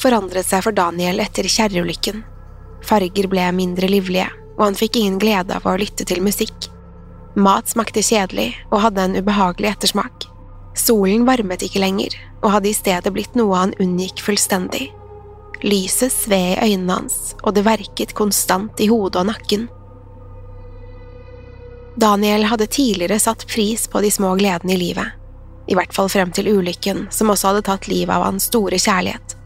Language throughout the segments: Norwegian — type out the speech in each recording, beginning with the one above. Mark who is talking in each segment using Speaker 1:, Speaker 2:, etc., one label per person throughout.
Speaker 1: Forandret seg for Daniel etter kjerreulykken. Farger ble mindre livlige, og han fikk ingen glede av å lytte til musikk. Mat smakte kjedelig og hadde en ubehagelig ettersmak. Solen varmet ikke lenger, og hadde i stedet blitt noe han unngikk fullstendig. Lyset sved i øynene hans, og det verket konstant i hodet og nakken. Daniel hadde tidligere satt pris på de små gledene i livet, i hvert fall frem til ulykken, som også hadde tatt livet av hans store kjærlighet.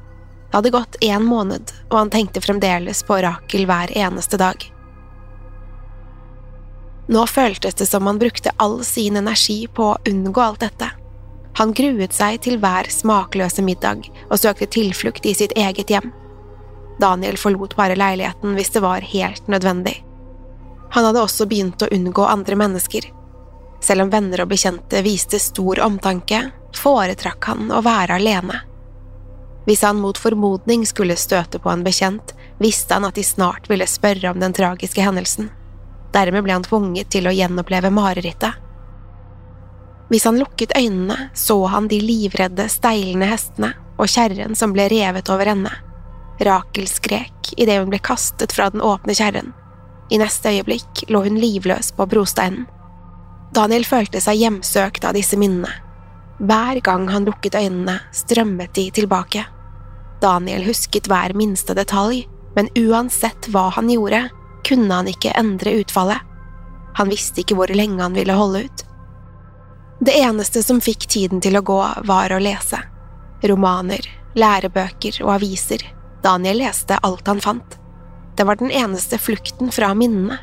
Speaker 1: Det hadde gått én måned, og han tenkte fremdeles på Rakel hver eneste dag. Nå føltes det som han brukte all sin energi på å unngå alt dette. Han gruet seg til hver smakløse middag og søkte tilflukt i sitt eget hjem. Daniel forlot bare leiligheten hvis det var helt nødvendig. Han hadde også begynt å unngå andre mennesker. Selv om venner og bekjente viste stor omtanke, foretrakk han å være alene. Hvis han mot formodning skulle støte på en bekjent, visste han at de snart ville spørre om den tragiske hendelsen. Dermed ble han tvunget til å gjenoppleve marerittet. Hvis han lukket øynene, så han de livredde, steilende hestene og kjerren som ble revet over ende. Rakel skrek idet hun ble kastet fra den åpne kjerren. I neste øyeblikk lå hun livløs på brosteinen. Daniel følte seg hjemsøkt av disse minnene. Hver gang han lukket øynene, strømmet de tilbake. Daniel husket hver minste detalj, men uansett hva han gjorde, kunne han ikke endre utfallet. Han visste ikke hvor lenge han ville holde ut. Det eneste som fikk tiden til å gå, var å lese. Romaner, lærebøker og aviser. Daniel leste alt han fant. Det var den eneste flukten fra minnene.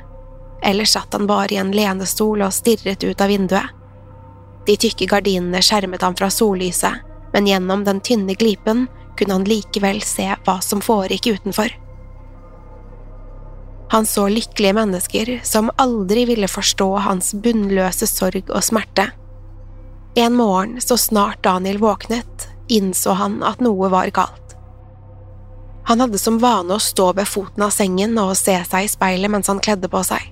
Speaker 1: Ellers satt han bare i en lenestol og stirret ut av vinduet. De tykke gardinene skjermet ham fra sollyset, men gjennom den tynne glipen kunne han likevel se hva som foregikk utenfor. Han så lykkelige mennesker som aldri ville forstå hans bunnløse sorg og smerte. En morgen, så snart Daniel våknet, innså han at noe var galt. Han hadde som vane å stå ved foten av sengen og se seg i speilet mens han kledde på seg.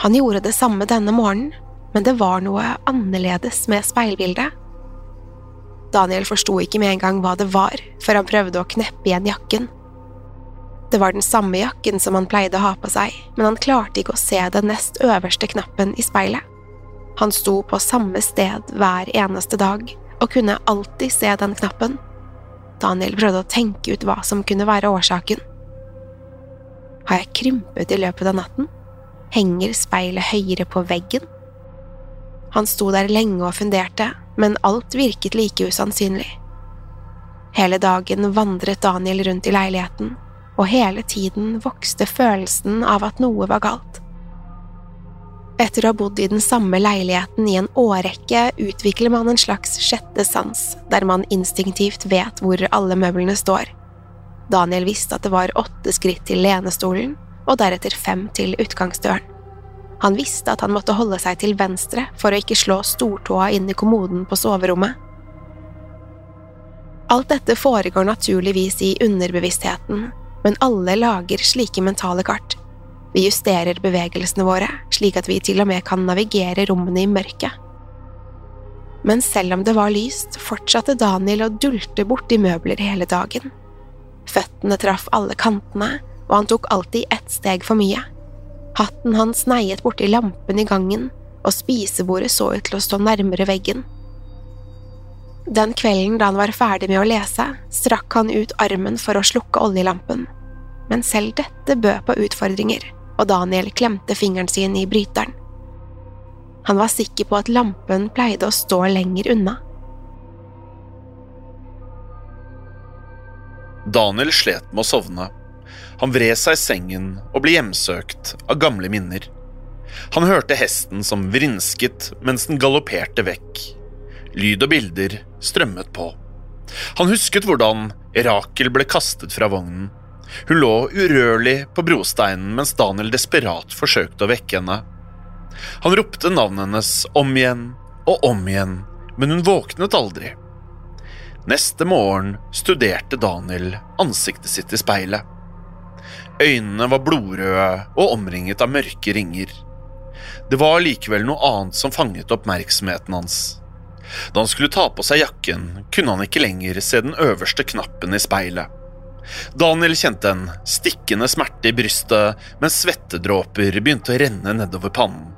Speaker 1: Han gjorde det samme denne morgenen, men det var noe annerledes med speilbildet. Daniel forsto ikke med en gang hva det var, før han prøvde å kneppe igjen jakken. Det var den samme jakken som han pleide å ha på seg, men han klarte ikke å se den nest øverste knappen i speilet. Han sto på samme sted hver eneste dag og kunne alltid se den knappen. Daniel prøvde å tenke ut hva som kunne være årsaken. Har jeg krympet i løpet av natten? Henger speilet høyere på veggen? Han sto der lenge og funderte, men alt virket like usannsynlig. Hele dagen vandret Daniel rundt i leiligheten, og hele tiden vokste følelsen av at noe var galt. Etter å ha bodd i den samme leiligheten i en årrekke utvikler man en slags sjette sans, der man instinktivt vet hvor alle møblene står. Daniel visste at det var åtte skritt til lenestolen, og deretter fem til utgangsdøren. Han visste at han måtte holde seg til venstre for å ikke slå stortåa inn i kommoden på soverommet. Alt dette foregår naturligvis i underbevisstheten, men alle lager slike mentale kart. Vi justerer bevegelsene våre, slik at vi til og med kan navigere rommene i mørket. Men selv om det var lyst, fortsatte Daniel å dulte borti møbler hele dagen. Føttene traff alle kantene, og han tok alltid ett steg for mye. Hatten hans neiet borti lampen i gangen, og spisebordet så ut til å stå nærmere veggen. Den kvelden da han var ferdig med å lese, strakk han ut armen for å slukke oljelampen. Men selv dette bød på utfordringer, og Daniel klemte fingeren sin i bryteren. Han var sikker på at lampen pleide å stå lenger unna.
Speaker 2: Daniel slet med å sovne. Han vred seg i sengen og ble hjemsøkt av gamle minner. Han hørte hesten som vrinsket mens den galopperte vekk. Lyd og bilder strømmet på. Han husket hvordan Rakel ble kastet fra vognen. Hun lå urørlig på brosteinen mens Daniel desperat forsøkte å vekke henne. Han ropte navnet hennes om igjen og om igjen, men hun våknet aldri. Neste morgen studerte Daniel ansiktet sitt i speilet. Øynene var blodrøde og omringet av mørke ringer. Det var likevel noe annet som fanget oppmerksomheten hans. Da han skulle ta på seg jakken, kunne han ikke lenger se den øverste knappen i speilet. Daniel kjente en stikkende smerte i brystet mens svettedråper begynte å renne nedover pannen.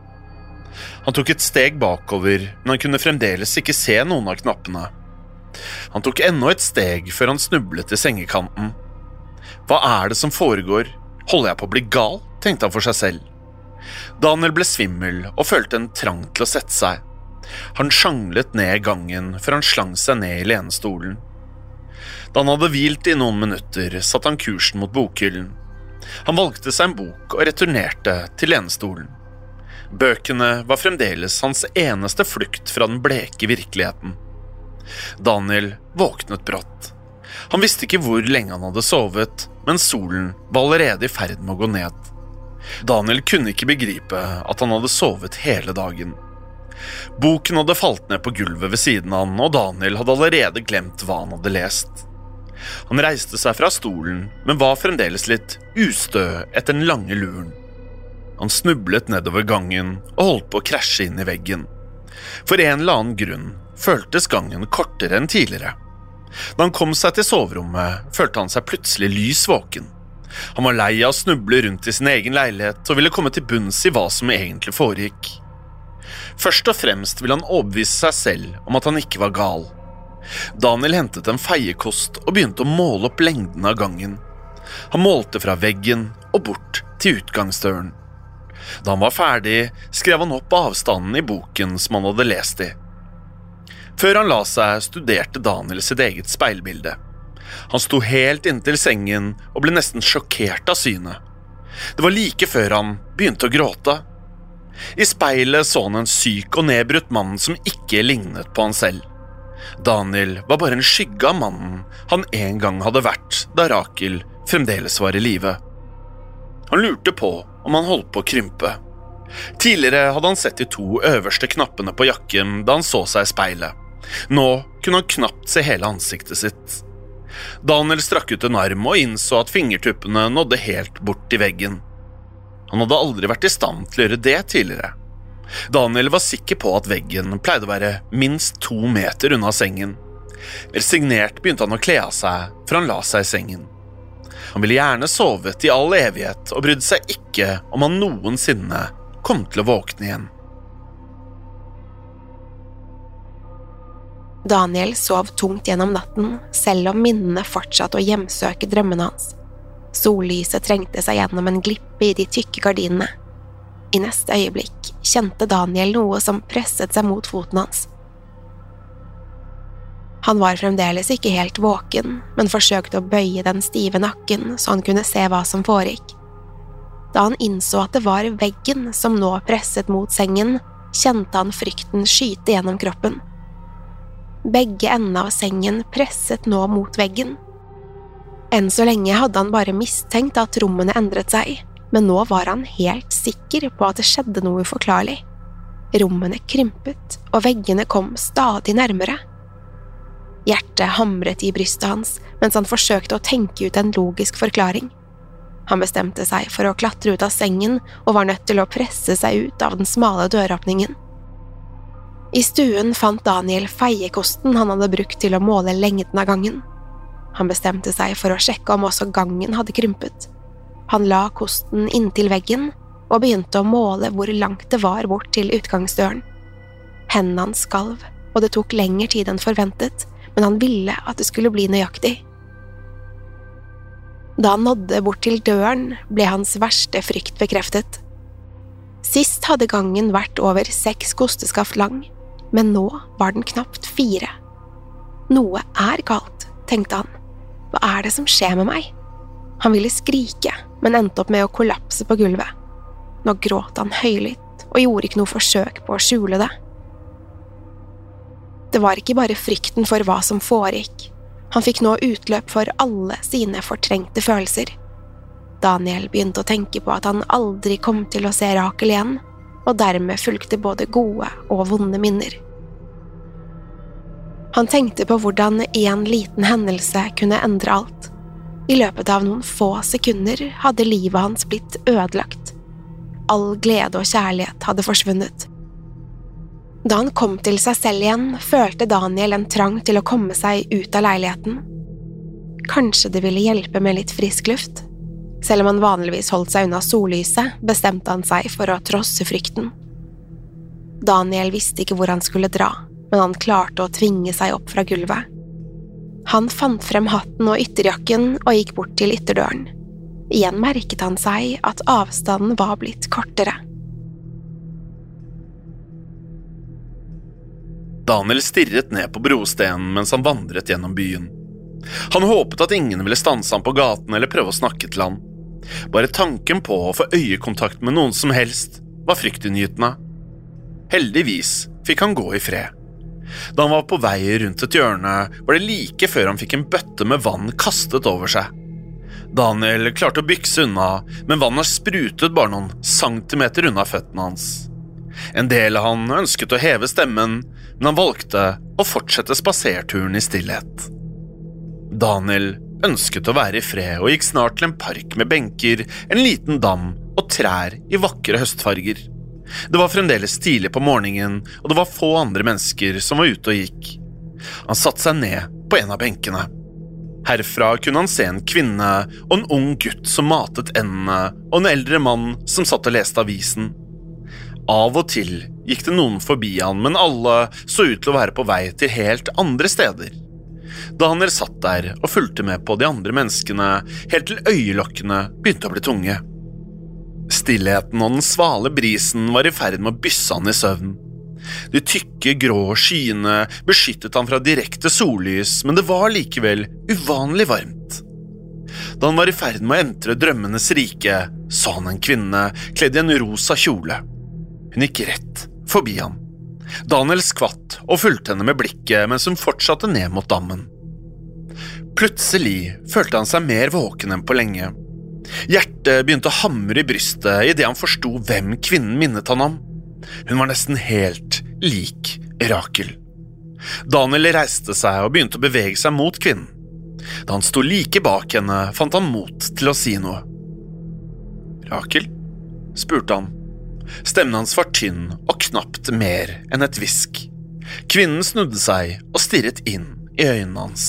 Speaker 2: Han tok et steg bakover, men han kunne fremdeles ikke se noen av knappene. Han tok enda et steg før han snublet i sengekanten. Hva er det som foregår? Holder jeg på å bli gal? tenkte han for seg selv. Daniel ble svimmel og følte en trang til å sette seg. Han sjanglet ned gangen før han slang seg ned i lenestolen. Da han hadde hvilt i noen minutter, satte han kursen mot bokhyllen. Han valgte seg en bok og returnerte til lenestolen. Bøkene var fremdeles hans eneste flukt fra den bleke virkeligheten. Daniel våknet brått. Han visste ikke hvor lenge han hadde sovet, men solen var allerede i ferd med å gå ned. Daniel kunne ikke begripe at han hadde sovet hele dagen. Boken hadde falt ned på gulvet ved siden av han, og Daniel hadde allerede glemt hva han hadde lest. Han reiste seg fra stolen, men var fremdeles litt ustø etter den lange luren. Han snublet nedover gangen og holdt på å krasje inn i veggen. For en eller annen grunn føltes gangen kortere enn tidligere. Da han kom seg til soverommet, følte han seg plutselig lys våken. Han var lei av å snuble rundt i sin egen leilighet og ville komme til bunns i hva som egentlig foregikk. Først og fremst ville han overbevise seg selv om at han ikke var gal. Daniel hentet en feiekost og begynte å måle opp lengden av gangen. Han målte fra veggen og bort til utgangsdøren. Da han var ferdig, skrev han opp avstanden i boken som han hadde lest i. Før han la seg, studerte Daniel sitt eget speilbilde. Han sto helt inntil sengen og ble nesten sjokkert av synet. Det var like før han begynte å gråte. I speilet så han en syk og nedbrutt mann som ikke lignet på han selv. Daniel var bare en skygge av mannen han en gang hadde vært da Rakel fremdeles var i live. Han lurte på om han holdt på å krympe. Tidligere hadde han sett de to øverste knappene på jakken da han så seg i speilet. Nå kunne han knapt se hele ansiktet sitt. Daniel strakk ut en arm og innså at fingertuppene nådde helt bort til veggen. Han hadde aldri vært i stand til å gjøre det tidligere. Daniel var sikker på at veggen pleide å være minst to meter unna sengen. Resignert begynte han å kle av seg, for han la seg i sengen. Han ville gjerne sovet i all evighet og brydde seg ikke om han noensinne kom til å våkne igjen.
Speaker 1: Daniel sov tungt gjennom natten, selv om minnene fortsatte å hjemsøke drømmene hans. Sollyset trengte seg gjennom en glippe i de tykke gardinene. I neste øyeblikk kjente Daniel noe som presset seg mot foten hans. Han var fremdeles ikke helt våken, men forsøkte å bøye den stive nakken så han kunne se hva som foregikk. Da han innså at det var veggen som nå presset mot sengen, kjente han frykten skyte gjennom kroppen. Begge endene av sengen presset nå mot veggen. Enn så lenge hadde han bare mistenkt at rommene endret seg, men nå var han helt sikker på at det skjedde noe uforklarlig. Rommene krympet, og veggene kom stadig nærmere. Hjertet hamret i brystet hans mens han forsøkte å tenke ut en logisk forklaring. Han bestemte seg for å klatre ut av sengen og var nødt til å presse seg ut av den smale døråpningen. I stuen fant Daniel feiekosten han hadde brukt til å måle lengden av gangen. Han bestemte seg for å sjekke om også gangen hadde krympet. Han la kosten inntil veggen og begynte å måle hvor langt det var bort til utgangsdøren. Hendene hans skalv, og det tok lengre tid enn forventet, men han ville at det skulle bli nøyaktig. Da han nådde bort til døren, ble hans verste frykt bekreftet. Sist hadde gangen vært over seks kosteskaft lang, men nå var den knapt fire. Noe er galt, tenkte han. Hva er det som skjer med meg? Han ville skrike, men endte opp med å kollapse på gulvet. Nå gråt han høylytt og gjorde ikke noe forsøk på å skjule det. Det var ikke bare frykten for hva som foregikk, han fikk nå utløp for alle sine fortrengte følelser. Daniel begynte å tenke på at han aldri kom til å se Rakel igjen, og dermed fulgte både gode og vonde minner. Han tenkte på hvordan en liten hendelse kunne endre alt. I løpet av noen få sekunder hadde livet hans blitt ødelagt. All glede og kjærlighet hadde forsvunnet. Da han kom til seg selv igjen, følte Daniel en trang til å komme seg ut av leiligheten. Kanskje det ville hjelpe med litt frisk luft? Selv om han vanligvis holdt seg unna sollyset, bestemte han seg for å trosse frykten. Daniel visste ikke hvor han skulle dra, men han klarte å tvinge seg opp fra gulvet. Han fant frem hatten og ytterjakken og gikk bort til ytterdøren. Igjen merket han seg at avstanden var blitt kortere.
Speaker 2: Daniel stirret ned på brostenen mens han vandret gjennom byen. Han håpet at ingen ville stanse ham på gaten eller prøve å snakke til han. Bare tanken på å få øyekontakt med noen som helst var fryktinngytende. Heldigvis fikk han gå i fred. Da han var på vei rundt et hjørne, var det like før han fikk en bøtte med vann kastet over seg. Daniel klarte å bykse unna, men vannet sprutet bare noen centimeter unna føttene hans. En del av han ønsket å heve stemmen, men han valgte å fortsette spaserturen i stillhet. Daniel ønsket å være i fred og gikk snart til en park med benker, en liten dam og trær i vakre høstfarger. Det var fremdeles tidlig på morgenen, og det var få andre mennesker som var ute og gikk. Han satte seg ned på en av benkene. Herfra kunne han se en kvinne og en ung gutt som matet endene, og en eldre mann som satt og leste avisen. Av og til gikk det noen forbi han, men alle så ut til å være på vei til helt andre steder. Daniel satt der og fulgte med på de andre menneskene helt til øyelokkene begynte å bli tunge. Stillheten og den svale brisen var i ferd med å bysse han i søvn. De tykke, grå skyene beskyttet han fra direkte sollys, men det var likevel uvanlig varmt. Da han var i ferd med å entre drømmenes rike, så han en kvinne kledd i en rosa kjole. Hun gikk rett forbi ham. Daniel skvatt og fulgte henne med blikket mens hun fortsatte ned mot dammen. Plutselig følte han seg mer våken enn på lenge. Hjertet begynte å hamre i brystet idet han forsto hvem kvinnen minnet han om. Hun var nesten helt lik Rakel. Daniel reiste seg og begynte å bevege seg mot kvinnen. Da han sto like bak henne, fant han mot til å si noe. Rakel? spurte han. Stemmen hans var tynn og knapt mer enn et hvisk. Kvinnen snudde seg og stirret inn i øynene hans.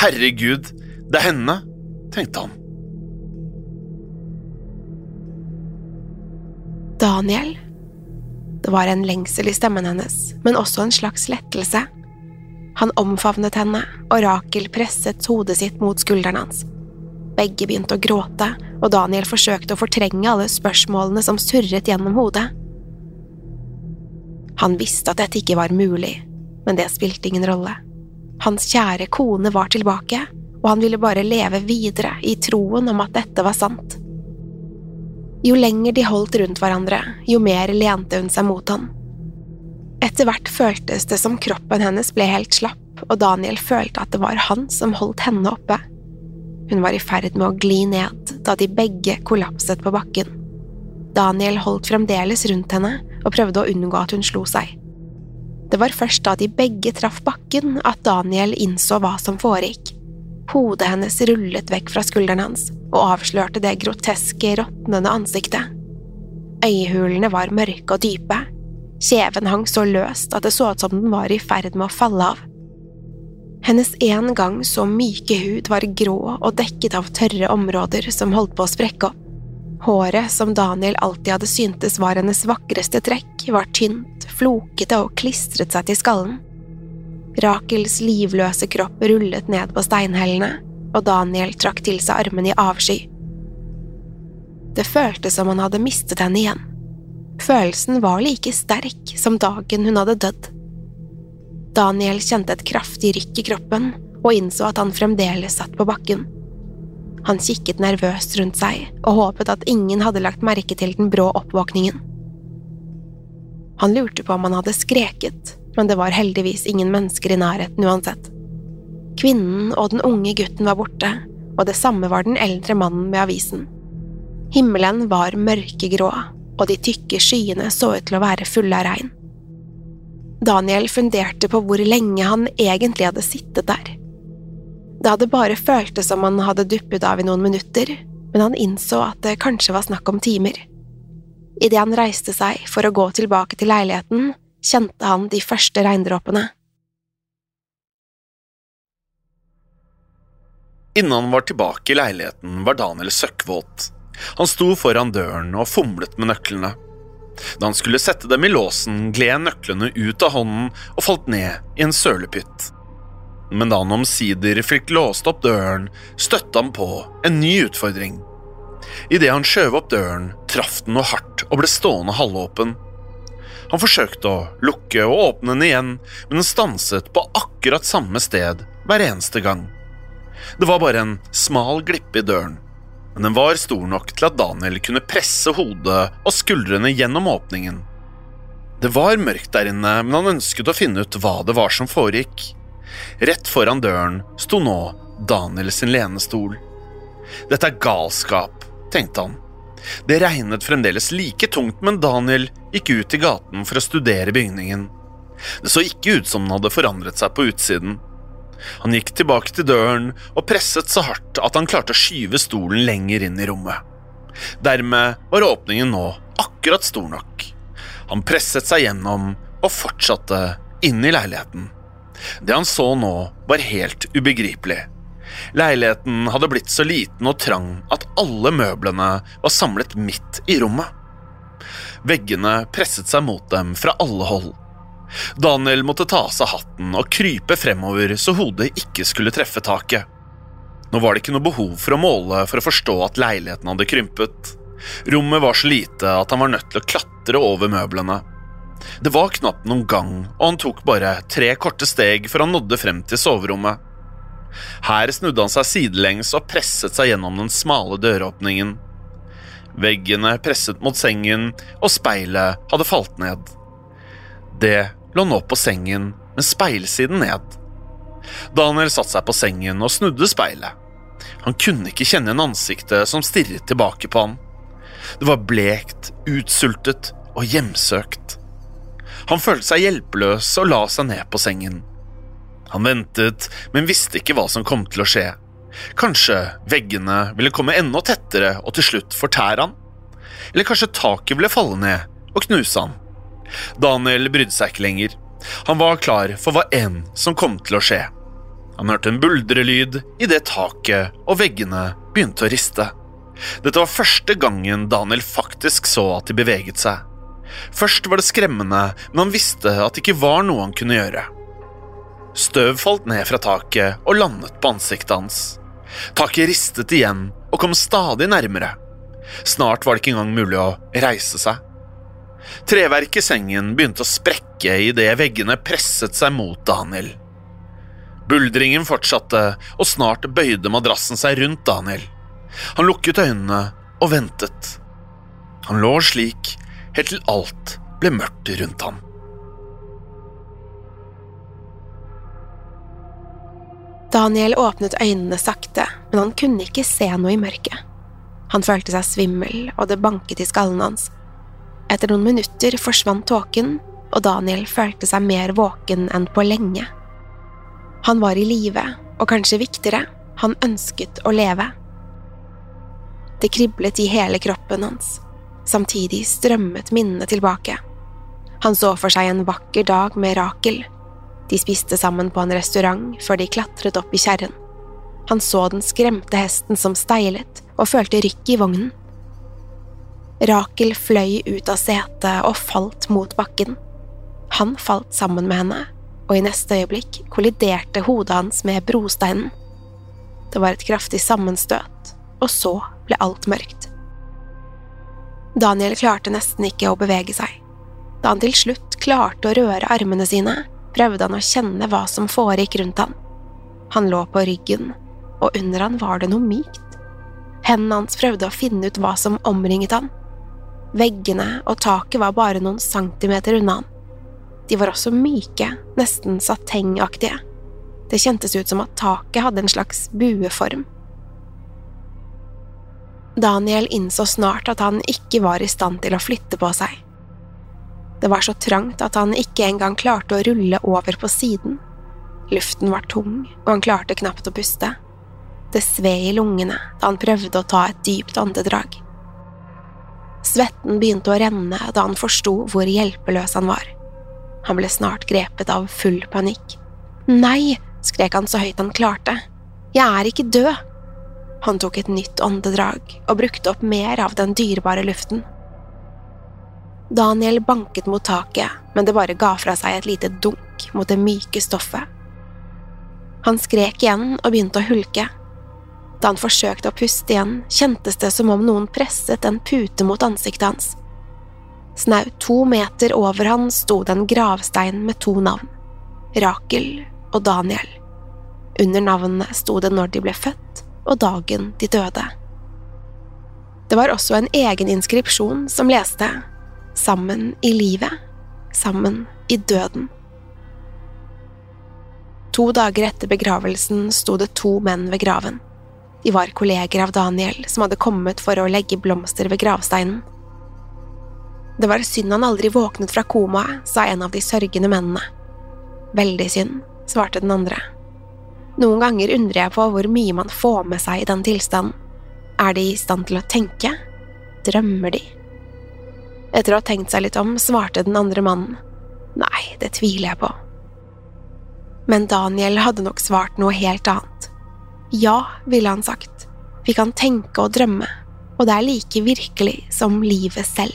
Speaker 2: Herregud, det er henne, tenkte han.
Speaker 1: Daniel? Det var en lengsel i stemmen hennes, men også en slags lettelse. Han omfavnet henne, og Rakel presset hodet sitt mot skulderen hans. Begge begynte å gråte, og Daniel forsøkte å fortrenge alle spørsmålene som surret gjennom hodet. Han visste at dette ikke var mulig, men det spilte ingen rolle. Hans kjære kone var tilbake, og han ville bare leve videre i troen om at dette var sant. Jo lenger de holdt rundt hverandre, jo mer lente hun seg mot han. Etter hvert føltes det som kroppen hennes ble helt slapp, og Daniel følte at det var han som holdt henne oppe. Hun var i ferd med å gli ned da de begge kollapset på bakken. Daniel holdt fremdeles rundt henne og prøvde å unngå at hun slo seg. Det var først da de begge traff bakken at Daniel innså hva som foregikk. Hodet hennes rullet vekk fra skulderen hans og avslørte det groteske, råtnende ansiktet. Øyehulene var mørke og dype. Kjeven hang så løst at det så ut som den var i ferd med å falle av. Hennes en gang så myke hud var grå og dekket av tørre områder som holdt på å sprekke opp. Håret, som Daniel alltid hadde syntes var hennes vakreste trekk, var tynt, flokete og klistret seg til skallen. Rakels livløse kropp rullet ned på steinhellene, og Daniel trakk til seg armen i avsky. Det føltes som han hadde mistet henne igjen. Følelsen var like sterk som dagen hun hadde dødd. Daniel kjente et kraftig rykk i kroppen og innså at han fremdeles satt på bakken. Han kikket nervøst rundt seg og håpet at ingen hadde lagt merke til den brå oppvåkningen. Han lurte på om han hadde skreket, men det var heldigvis ingen mennesker i nærheten uansett. Kvinnen og den unge gutten var borte, og det samme var den eldre mannen med avisen. Himmelen var mørkegrå, og de tykke skyene så ut til å være fulle av regn. Daniel funderte på hvor lenge han egentlig hadde sittet der. Det hadde bare føltes som han hadde duppet av i noen minutter, men han innså at det kanskje var snakk om timer. Idet han reiste seg for å gå tilbake til leiligheten, kjente han de første regndråpene.
Speaker 2: Innen han var tilbake i leiligheten, var Daniel søkkvåt. Han sto foran døren og fomlet med nøklene. Da han skulle sette dem i låsen, gled nøklene ut av hånden og falt ned i en sølepytt. Men da han omsider fikk låst opp døren, støtte han på en ny utfordring. Idet han skjøv opp døren, traff den noe hardt og ble stående halvåpen. Han forsøkte å lukke og åpne den igjen, men den stanset på akkurat samme sted hver eneste gang. Det var bare en smal glippe i døren, men den var stor nok til at Daniel kunne presse hodet og skuldrene gjennom åpningen. Det var mørkt der inne, men han ønsket å finne ut hva det var som foregikk. Rett foran døren sto nå Daniel sin lenestol. Dette er galskap, tenkte han. Det regnet fremdeles like tungt, men Daniel gikk ut i gaten for å studere bygningen. Det så ikke ut som den hadde forandret seg på utsiden. Han gikk tilbake til døren og presset så hardt at han klarte å skyve stolen lenger inn i rommet. Dermed var åpningen nå akkurat stor nok. Han presset seg gjennom og fortsatte inn i leiligheten. Det han så nå, var helt ubegripelig. Leiligheten hadde blitt så liten og trang at alle møblene var samlet midt i rommet. Veggene presset seg mot dem fra alle hold. Daniel måtte ta av seg hatten og krype fremover så hodet ikke skulle treffe taket. Nå var det ikke noe behov for å måle for å forstå at leiligheten hadde krympet. Rommet var så lite at han var nødt til å klatre over møblene. Det var knapt noen gang, og han tok bare tre korte steg før han nådde frem til soverommet. Her snudde han seg sidelengs og presset seg gjennom den smale døråpningen. Veggene presset mot sengen, og speilet hadde falt ned. Det lå nå på sengen, med speilsiden ned. Daniel satte seg på sengen og snudde speilet. Han kunne ikke kjenne igjen ansiktet som stirret tilbake på han. Det var blekt, utsultet og hjemsøkt. Han følte seg hjelpeløs og la seg ned på sengen. Han ventet, men visste ikke hva som kom til å skje. Kanskje veggene ville komme enda tettere og til slutt fortære han? Eller kanskje taket ville falle ned og knuse han? Daniel brydde seg ikke lenger. Han var klar for hva enn som kom til å skje. Han hørte en buldrelyd idet taket og veggene begynte å riste. Dette var første gangen Daniel faktisk så at de beveget seg. Først var det skremmende, men han visste at det ikke var noe han kunne gjøre. Støv falt ned fra taket og landet på ansiktet hans. Taket ristet igjen og kom stadig nærmere. Snart var det ikke engang mulig å reise seg. Treverket i sengen begynte å sprekke idet veggene presset seg mot Daniel. Buldringen fortsatte, og snart bøyde madrassen seg rundt Daniel. Han lukket øynene og ventet. Han lå slik helt til alt ble mørkt rundt ham.
Speaker 1: Daniel åpnet øynene sakte, men han kunne ikke se noe i mørket. Han følte seg svimmel, og det banket i skallen hans. Etter noen minutter forsvant tåken, og Daniel følte seg mer våken enn på lenge. Han var i live, og kanskje viktigere, han ønsket å leve. Det kriblet i hele kroppen hans. Samtidig strømmet minnene tilbake. Han så for seg en vakker dag med Rakel. De spiste sammen på en restaurant før de klatret opp i kjerren. Han så den skremte hesten som steilet, og følte rykk i vognen. Rakel fløy ut av setet og falt mot bakken. Han falt sammen med henne, og i neste øyeblikk kolliderte hodet hans med brosteinen. Det var et kraftig sammenstøt, og så ble alt mørkt. Daniel klarte nesten ikke å bevege seg. Da han til slutt klarte å røre armene sine, prøvde han å kjenne hva som foregikk rundt han. Han lå på ryggen, og under han var det noe mykt. Hendene hans prøvde å finne ut hva som omringet han. Veggene og taket var bare noen centimeter unna han. De var også myke, nesten satengaktige. Det kjentes ut som at taket hadde en slags bueform. Daniel innså snart at han ikke var i stand til å flytte på seg. Det var så trangt at han ikke engang klarte å rulle over på siden. Luften var tung, og han klarte knapt å puste. Det sved i lungene da han prøvde å ta et dypt åndedrag. Svetten begynte å renne da han forsto hvor hjelpeløs han var. Han ble snart grepet av full panikk. Nei, skrek han så høyt han klarte. Jeg er ikke død! Han tok et nytt åndedrag og brukte opp mer av den dyrebare luften. Daniel banket mot taket, men det bare ga fra seg et lite dunk mot det myke stoffet. Han skrek igjen og begynte å hulke. Da han forsøkte å puste igjen, kjentes det som om noen presset en pute mot ansiktet hans. Snaut to meter over han sto det en gravstein med to navn, Rakel og Daniel. Under navnene sto det når de ble født, og dagen de døde. Det var også en egen inskripsjon som leste Sammen i livet, sammen i døden. To dager etter begravelsen sto det to menn ved graven. De var kolleger av Daniel som hadde kommet for å legge blomster ved gravsteinen. Det var synd han aldri våknet fra komaet, sa en av de sørgende mennene. Veldig synd, svarte den andre. Noen ganger undrer jeg på hvor mye man får med seg i den tilstanden. Er de i stand til å tenke? Drømmer de? Etter å ha tenkt seg litt om, svarte den andre mannen. Nei, det tviler jeg på. Men Daniel hadde nok svart noe helt annet. Ja, ville han sagt. Vi kan tenke og drømme, og det er like virkelig som livet selv.